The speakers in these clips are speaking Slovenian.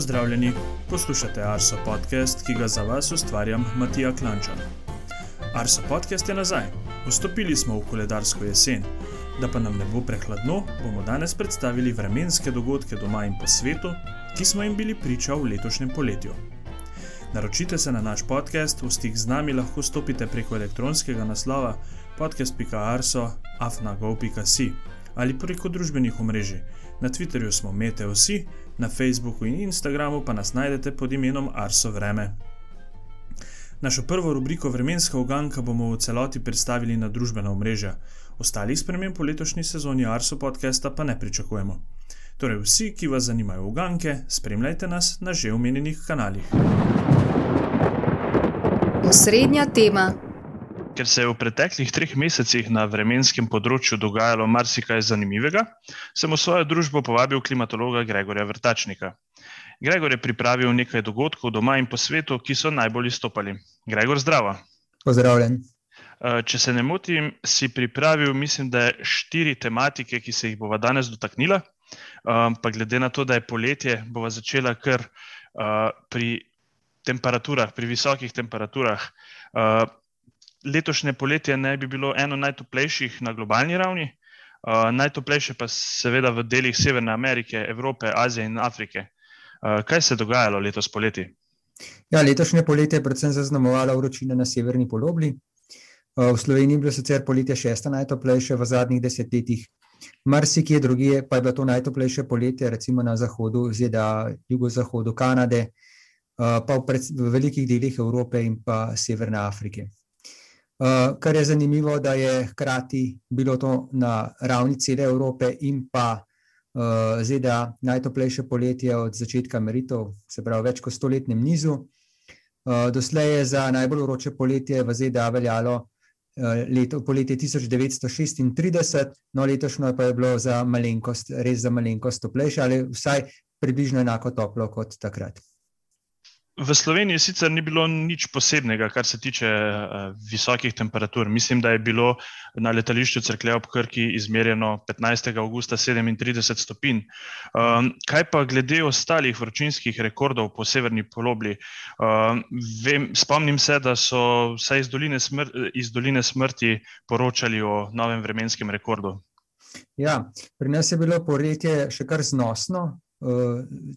Pozdravljeni, poslušate Arso podcast, ki ga za vas ustvarjam Matija Klančar. Arso podcast je nazaj, vstopili smo v koledarsko jesen. Da pa nam ne bo prehladno, bomo danes predstavili vremenske dogodke doma in po svetu, ki smo jim bili priča v letošnjem poletju. Naročite se na naš podcast, v stik z nami lahko stopite preko elektronskega naslova podcast.arso.afnago.si ali preko družbenih omrežij. Na Twitterju smo Meteosi, na Facebooku in Instagramu pa nas najdete pod imenom Arso Vreme. Našo prvo rubriko Vremenska uganka bomo v celoti predstavili na družbena omrežja, ostalih sprememb po letošnji sezoni Arso podcasta pa ne pričakujemo. Torej, vsi, ki vas zanimajo uganke, spremljajte nas na že omenjenih kanalih. Osrednja tema. Ker se je v preteklih treh mesecih na vremenskem področju dogajalo marsikaj zanimivega, sem v svojo družbo povabil klimatologa Gregorja Vrtačnika. Gregor je pripravil nekaj dogodkov doma in po svetu, ki so najbolj izstopali. Gregor, zdravo. Pozdravljen. Eh, če se ne motim, si pripravil, mislim, da štiri tematike, ki se jih bova danes dotaknila. Eh, pa glede na to, da je poletje, bova začela kar eh, pri temperaturah, pri visokih temperaturah letošnje poletje naj bi bilo eno najtoplejših na globalni ravni, uh, najtoplejše pa seveda v delih Severne Amerike, Evrope, Azije in Afrike. Uh, kaj se je dogajalo letos poleti? Ja, letošnje poletje je predvsem zaznamovala vročina na severni polobli. Uh, v Sloveniji je bilo sicer poletje šesta najtoplejše v zadnjih desetletjih. Marsikje drugje pa je bilo to najtoplejše poletje, recimo na zahodu ZDA, jugozahodu Kanade, uh, pa v, pred, v velikih delih Evrope in pa Severne Afrike. Uh, kar je zanimivo, da je hkrati bilo to na ravni cele Evrope in pa uh, ZDA najtoplejše poletje od začetka meritev, se pravi več kot stoletnem nizu. Uh, doslej je za najbolj vroče poletje v ZDA veljalo uh, leto, poletje 1936, no letošnjo pa je bilo za malenkost, res za malenkost toplejše ali vsaj približno enako toplo kot takrat. V Sloveniji sicer ni bilo nič posebnega, kar se tiče uh, visokih temperatur. Mislim, da je bilo na letališču Crkve ob Krki izmerjeno 15. augusta 37 stopinj. Um, kaj pa glede ostalih vročinskih rekordov po severni polobli? Um, vem, spomnim se, da so vsaj iz doline, smr iz doline smrti poročali o novem vremenskem rekordu. Ja, pri nas je bilo poretje še kar znosno,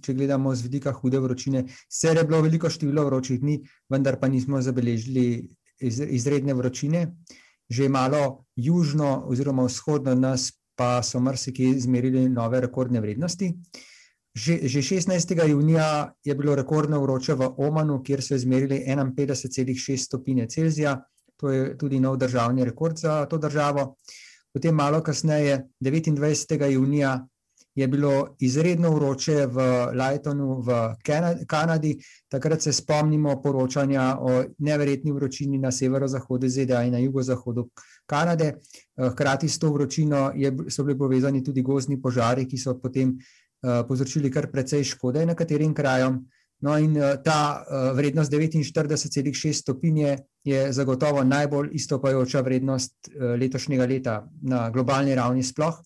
če gledamo z vidika hude vročine. Sicer je bilo veliko število vročih dni, vendar pa nismo zabeležili izredne vročine. Že malo južno oziroma vzhodno nas pa so marsikaj izmerili nove rekordne vrednosti. Že, že 16. junija je bilo rekordno vroče v Omanu, kjer so izmerili 51,6 stopinje Celzija, to je tudi nov državni rekord za to državo. Potem malo kasneje, 29. junija, je bilo izredno vroče v Lightonu v Kanadi. Takrat se spomnimo poročanja o neverjetni vročini na severozahodu ZDA in na jugozahodu Kanade. Eh, hkrati s to vročino je, so bili povezani tudi gozni požari, ki so potem uh, povzročili kar precej škode nekaterim krajem. No, in uh, ta uh, vrednost 49,6 stopinje je zagotovo najbolj istopajoča vrednost letošnjega leta na globalni ravni sploh.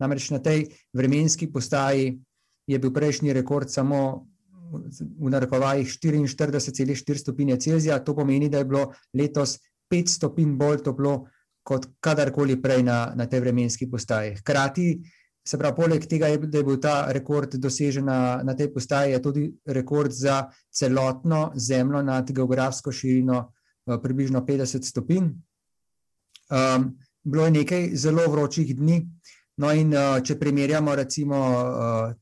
Namreč na tej vremenski postaji je bil prejšnji rekord samo v narekovajih 44,4 stopinje Celzija. To pomeni, da je bilo letos 5 stopinj bolj toplo kot kadarkoli prej na, na tej vremenski postaji. Hkrati, se pravi, poleg tega, je, da je bil ta rekord dosežen na, na tej postaji, je tudi rekord za celotno zemljo nad geografsko širino uh, približno 50 stopinj. Um, bilo je nekaj zelo vročih dni, No, in uh, če primerjamo recimo uh,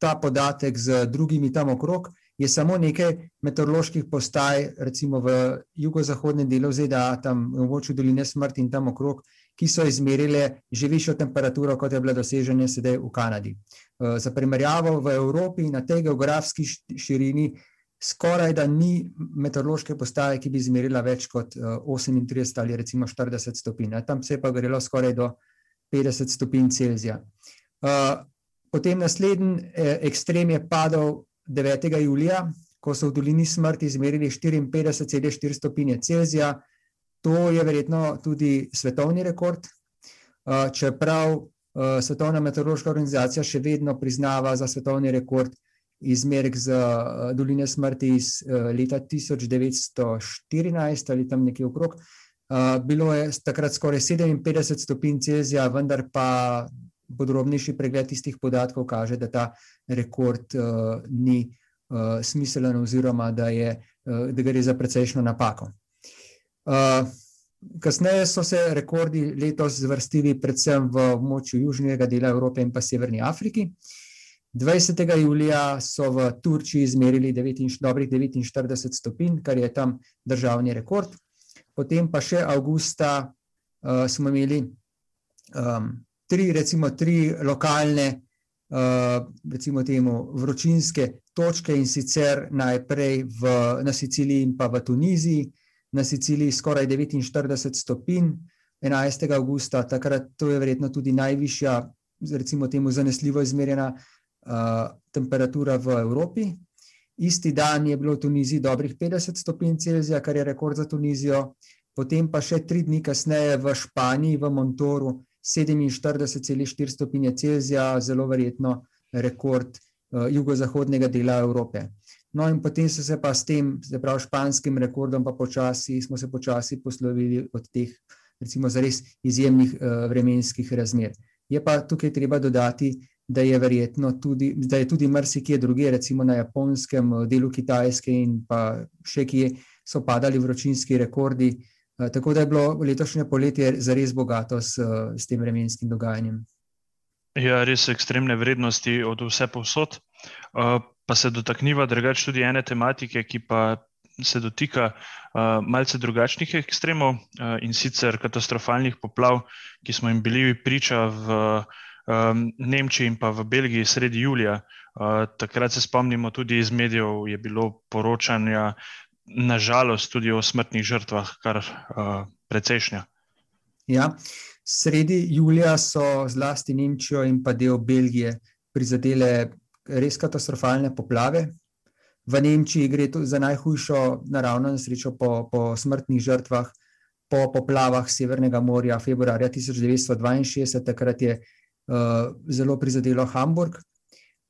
ta podatek z drugimi tam okrog, je samo nekaj meteoroloških postaj, recimo v jugozahodnem delu ZDA, tam v močju doline smrti in tam okrog, ki so izmerile že višjo temperaturo, kot je bila dosežena sedaj v Kanadi. Uh, za primerjavo v Evropi na tej geografski širini. Skoraj da ni meteorološke postaje, ki bi izmerila več kot 38 ali recimo 40 stopinj. Tam se je pa grelo skoraj do 50 stopinj Celzija. Uh, potem naslednji eh, ekstrem je padel 9. julija, ko so v dolini smrti izmerili 54,4 stopinje Celzija. To je verjetno tudi svetovni rekord, uh, čeprav uh, Svetovna meteorološka organizacija še vedno priznava za svetovni rekord izmerek za doline smrti iz leta 1914 ali tam nekje okrog. Bilo je takrat skoraj 57 stopinj Celzija, vendar pa podrobnejši pregled tistih podatkov kaže, da ta rekord ni smiselen oziroma da, je, da gre za precejšno napako. Kasneje so se rekordi letos zvrstili predvsem v območju južnega dela Evrope in pa Severni Afriki. 20. julija so v Turčiji izmerili dobrih 49 stopinj, kar je tam državni rekord. Potem pa še avgusta uh, smo imeli um, tri, recimo tri lokalne, uh, recimo temu vročinske točke in sicer najprej v, na Siciliji in pa v Tuniziji, na Siciliji skoraj 49 stopinj, 11. augusta, takrat to je verjetno tudi najvišja, recimo temu zanesljivo izmerjena uh, temperatura v Evropi. Isti dan je bilo v Tuniziji dobrih 50 stopinj Celzija, kar je rekord za Tunizijo, potem pa še tri dni kasneje v Španiji, v Montoru, 47,4 stopinje Celzija, zelo verjetno rekord uh, jugozahodnega dela Evrope. No, in potem so se pa s tem, se pravi, španskim rekordom, pa počasi, smo se počasi poslovili od teh, recimo, zares izjemnih uh, vremenskih razmer. Je pa tukaj treba dodati, da je verjetno tudi, da je tudi marsikje druge, recimo na japonskem eh, delu Kitajske in pa še kje so padali vročinski rekordi. Uh, tako da je bilo letošnje poletje zares bogato s, s tem vremenskim dogajanjem. Ja, res ekstremne vrednosti od vse povsod. Uh, pa se dotakniva drugače tudi ene tematike, ki pa se dotika uh, malce drugačnih ekstremov uh, in sicer katastrofalnih poplav, ki smo jim bili priča v um, Nemčiji in pa v Belgiji sredi julija. Uh, takrat se spomnimo tudi iz medijev, je bilo poročanja, nažalost, tudi o smrtnih žrtvah, kar uh, precejšnja. Ja. Sredi julija so zlasti Nemčijo in pa del Belgije prizadele res katastrofalne poplave. V Nemčiji gre za najhujšo naravno nesrečo po, po smrtnih žrtvah, po poplavah Severnega morja, februarja 1962, takrat je zelo prizadelo Hamburg.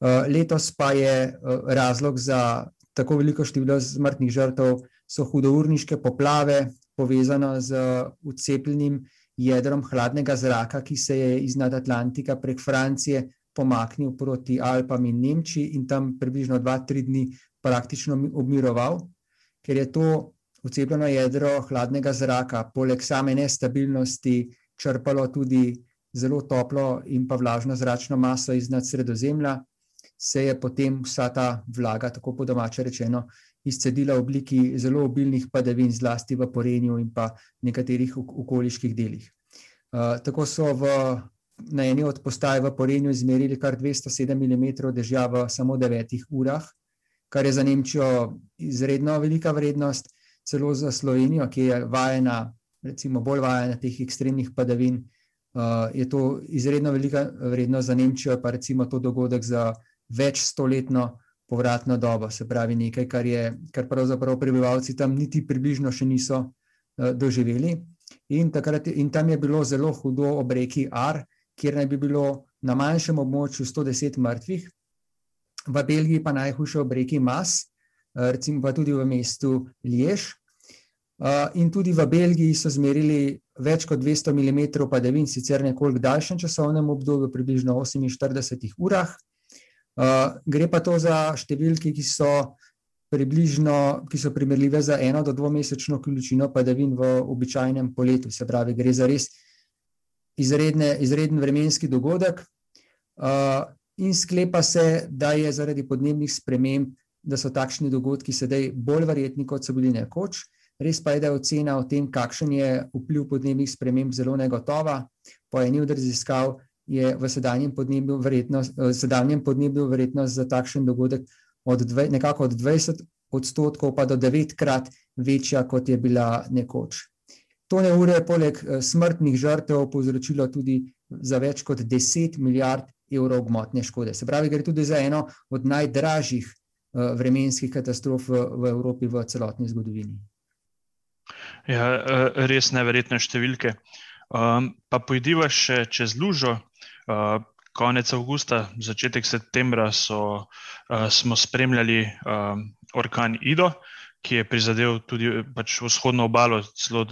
Uh, letos pa je uh, razlog za tako veliko število smrtnih žrtev, so hudourniške poplave, povezane z ucepljenim jedrom hladnega zraka, ki se je iz Atlantika prek Francije pomaknil proti Alpam in Nemčiji in tam približno dva, tri dni praktično obmiroval, ker je to ucepljeno jedro hladnega zraka, poleg same nestabilnosti, črpalo tudi zelo toplo in pa vlažno zračno maso iz sredozemlja, se je potem vsa ta vlaga, tako po domače rečeno, izcedila v obliki zelo obilnih padavin, zlasti v Porenju in pa nekaterih okoliških delih. Uh, tako so v na eni od postaj v Porenju izmerili kar 207 mm dežja v samo 9 urah, kar je za Nemčijo izredno velika vrednost, celo za Slovenijo, ki je vajena, recimo bolj vajena teh ekstremnih padavin. Uh, je to izredno velika vrednost za Nemčijo, pa recimo to dogodek za več stoletno povratno dobo, se pravi nekaj, kar, je, kar pravzaprav prebivalci tam niti približno še niso uh, doživeli. In, takrat, in tam je bilo zelo hudo ob reki Ar, kjer naj bi bilo na manjšem območju 110 mrtvih, v Belgiji pa najhujše ob reki Mas, eh, recimo pa tudi v mestu Liež. Eh, in tudi v Belgiji so zmerili več kot 200 mm padavin, sicer nekoliko daljšem časovnem obdobju, približno 48 urah. Eh, gre pa to za številke, ki so približno, ki so primerljive za eno do dvomesečno količino padavin v običajnem poletju. Se pravi, gre za res izredne, izreden vremenski dogodek. Uh, in sklepa se, da je zaradi podnebnih sprememb, da so takšni dogodki sedaj bolj verjetni, kot so bili nekoč. Res pa je, da je ocena o tem, kakšen je vpliv podnebnih sprememb, zelo negotova. Po eni od raziskav je v sedanjem podnebju verjetnost, sedanjem podnebju verjetnost za takšen dogodek od dve, nekako od 20 odstotkov pa do devetkrat večja, kot je bila nekoč. To neurje je poleg eh, smrtnih žrtev povzročilo tudi za več kot 10 milijard evrov gmotne škode. Se pravi, gre tudi za eno od najdražjih eh, vremenskih katastrof v Evropi v celotni zgodovini. Ja, eh, res neverjetne številke. Um, pa pojdiva še čez lužo, uh, konec avgusta, začetek septembra so, smo spremljali orkan Ido, ki je prizadel tudi pač vzhodno obalo, celo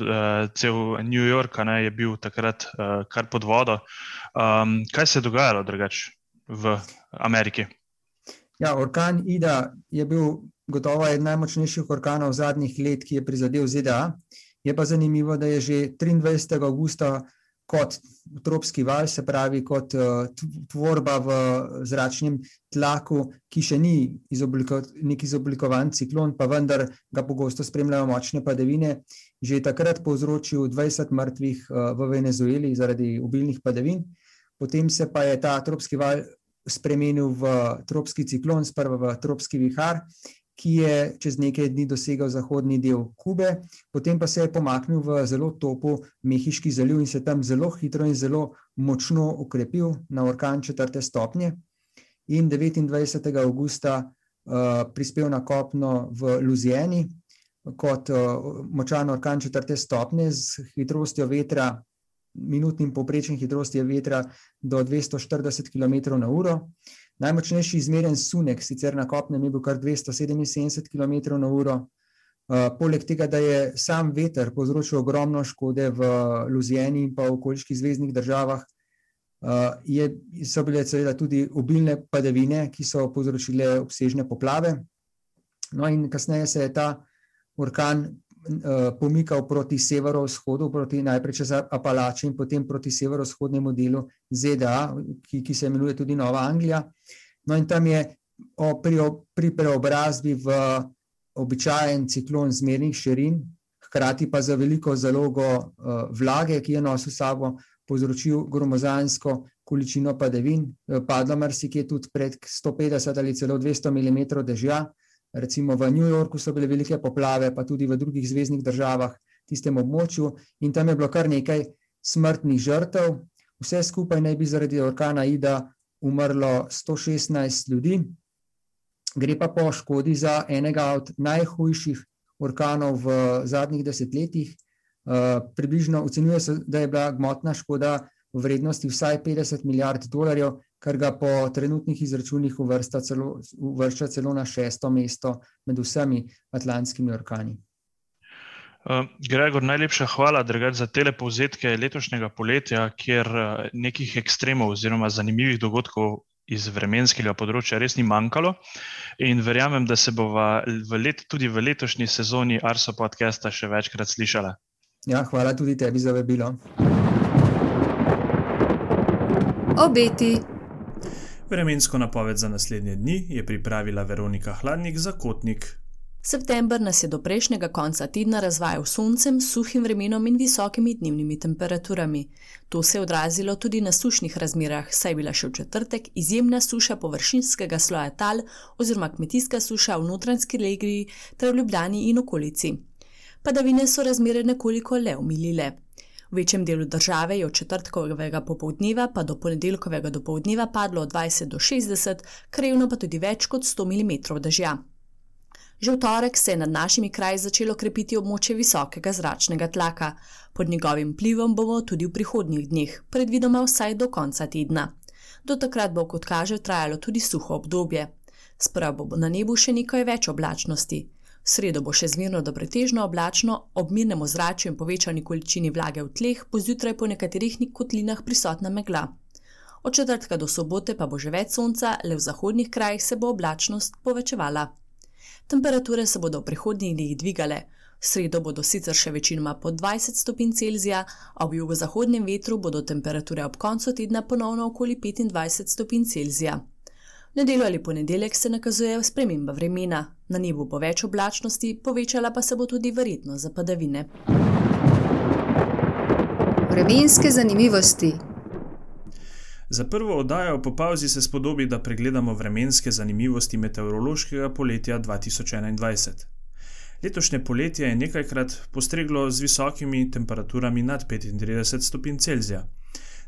cel New York, ne, je bil takrat kar pod vodo. Kaj se je dogajalo drugače v Ameriki? Ja, orkan Ida je bil gotovo eden najmočnejših orkanov zadnjih let, ki je prizadel ZDA. Je pa zanimivo, da je že 23. avgusta kot tropski val, se pravi kot tvorba v zračnem tlaku, ki še ni izobliko, nek izoblikovan ciklon, pa vendar ga pogosto spremljajo močne padavine, že takrat povzročil dvajset mrtvih v Venezueli zaradi obilnih padavin. Potem se pa je ta tropski val spremenil v tropski ciklon, sprva v tropski vihar, ki je čez nekaj dni dosegel zahodni del Kube, potem pa se je pomaknil v zelo topel Mehiški zaliv in se tam zelo hitro in zelo močno okrepil na orkan četrte stopnje. In devetindvajsetega avgusta prispel na kopno v Louisiani kot močan orkan četrte stopnje s hitrostjo vetra, minutnim povprečjem hitrostjo vetra do dvesto štirideset kilometrov na uro. Najmočnejši izmerjen sunek, sicer na kopnem, je bil kar dvesto sedeminsedemdeset kilometrov na uro. poleg tega, da je sam veter povzročil ogromno škode v Louisiani in pa okoliških zveznih državah, je, so bile seveda tudi obilne padavine, ki so povzročile obsežne poplave. No, in kasneje se je ta orkan pomikal proti severovzhodu, proti najprej čez Apalače in potem proti severovzhodnemu delu ZDA, ki, ki se imenuje tudi Nova Anglija. No, in tam je pri pri preobrazbi v običajen ciklon zmernih širin, hkrati pa z veliko zalogo vlage, ki je nosil sabo, povzročil gromozansko količino padavin, padlo marsikje tudi sto petdeset ali celo dvesto milimetrov dežja. Recimo v New Yorku so bile velike poplave, pa tudi v drugih zveznih državah, tistem območju, in tam je bilo kar nekaj smrtnih žrtev. Vse skupaj naj bi zaradi orkana Ida umrlo sto šestnajst ljudi. Gre pa po škodi za enega od najhujših orkanov v zadnjih desetletjih. približno ocenjuje se, da je bila gmotna škoda v vrednosti vsaj petdeset milijard dolarjev, kar ga po trenutnih izračunih uvršča celo, uvršča celo na šesto mesto med vsemi atlantskimi orkani. Gregor, najlepša hvala drugače za tele povzetke letošnjega poletja, kjer nekih ekstremov oziroma zanimivih dogodkov iz vremenskega področja res ni manjkalo. In verjamem, da se bova v tudi v letošnji sezoni Arso podcasta še večkrat slišala. Ja, hvala tudi tebi za vabilo. Obeti. Vremensko napoved za naslednje dni je pripravila Veronika Hladnik za Kotnik. September nas je do prejšnjega konca tedna razvajal soncem, suhim vremenom in visokimi dnevnimi temperaturami. To se je odrazilo tudi na sušnih razmerah, saj je bila še v četrtek izjemna suša površinskega sloja tal oziroma kmetijska suša v Notranjski regiji ter v Ljubljani in okolici. Padavine so razmere nekoliko le omilile. V večjem delu države je od četrtkovega popoldneva pa do ponedeljkovega dopoldneva padlo od dvajset do šestdeset, krajevno pa tudi več kot sto milimetrov dežja. Že v torek se je nad našimi kraji začelo krepiti območje visokega zračnega tlaka. Pod njegovim vplivom bomo tudi v prihodnjih dneh, predvidoma vsaj do konca tedna. Do takrat bo, kot kaže, trajalo tudi suho obdobje. Sprva bo na nebu še nekaj več oblačnosti. V sredo bo še zmerno do pretežno oblačno, ob mirnem ozračju in povečani količini vlage v tleh bo zjutraj po nekaterih kotlinah prisotna megla. Od četrtka do sobote pa bo že več sonca, le v zahodnih krajih se bo oblačnost povečevala. Temperature se bodo v prihodnjih dneh dvigale. V sredo bodo sicer še večinoma pod dvajset stopinj Celzija, ob jugozahodnem vetru bodo temperature ob koncu tedna ponovno okoli petindvajset stopinj Celzija. Nedeljo ali ponedeljek se nakazuje sprememba vremena. Na nebu bo več oblačnosti, povečala pa se bo tudi verjetnost za padavine. Vremenske zanimivosti. Za prvo oddajo po pavzi se spodobi, da pregledamo vremenske zanimivosti meteorološkega poletja dva tisoč enaindvajset. Letošnje poletje je nekajkrat postreglo z visokimi temperaturami nad petintrideset stopinj Celzija.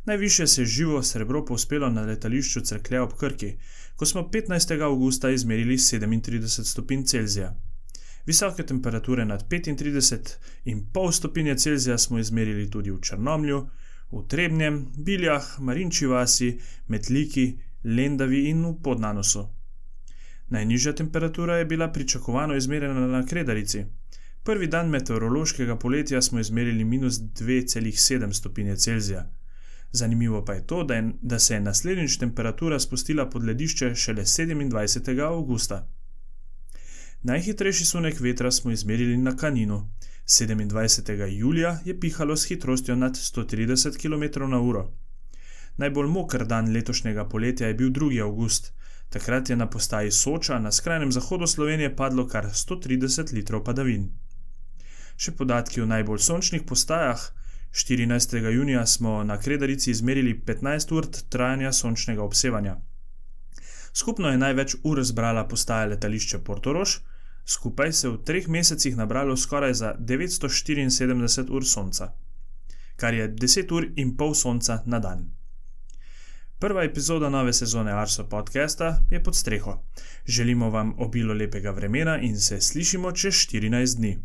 Najvišje se je živo srebro povzpelo na letališču Cerklje ob Krki, ko smo petnajstega avgusta izmerili sedemintrideset stopinj Celzija. Visoke temperature nad petintrideset in pol stopinje Celzija smo izmerili tudi v Črnomlju, v Trebnjem, Biljah, Marinči vasi, Metliki, Lendavi in v Podnanosu. Najnižja temperatura je bila pričakovano izmerjena na Kredarici. Prvi dan meteorološkega poletja smo izmerili minus 2,7 stopinje Celzija. Zanimivo pa je to, da, je, da se je naslednjič temperatura spustila pod ledišče šele 27. augusta. Najhitrejši sunek vetra smo izmerili na Kaninu. 27. julija je pihalo s hitrostjo nad 130 km/h. Najbolj moker dan letošnjega poletja je bil 2. august. Takrat je na postaji Soča na skrajnem zahodu Slovenije padlo kar 130 litrov padavin. Še podatki o najbolj sončnih postajah. 14. junija smo na Kredarici izmerili 15 ur trajanja sončnega obsevanja. Skupno je največ ur zbrala postaja letališče Portorož, skupaj se v treh mesecih nabralo skoraj za 974 ur sonca, kar je 10 ur in pol sonca na dan. Prva epizoda nove sezone Arso podcasta je pod streho. Želimo vam obilo lepega vremena in se slišimo čez 14 dni.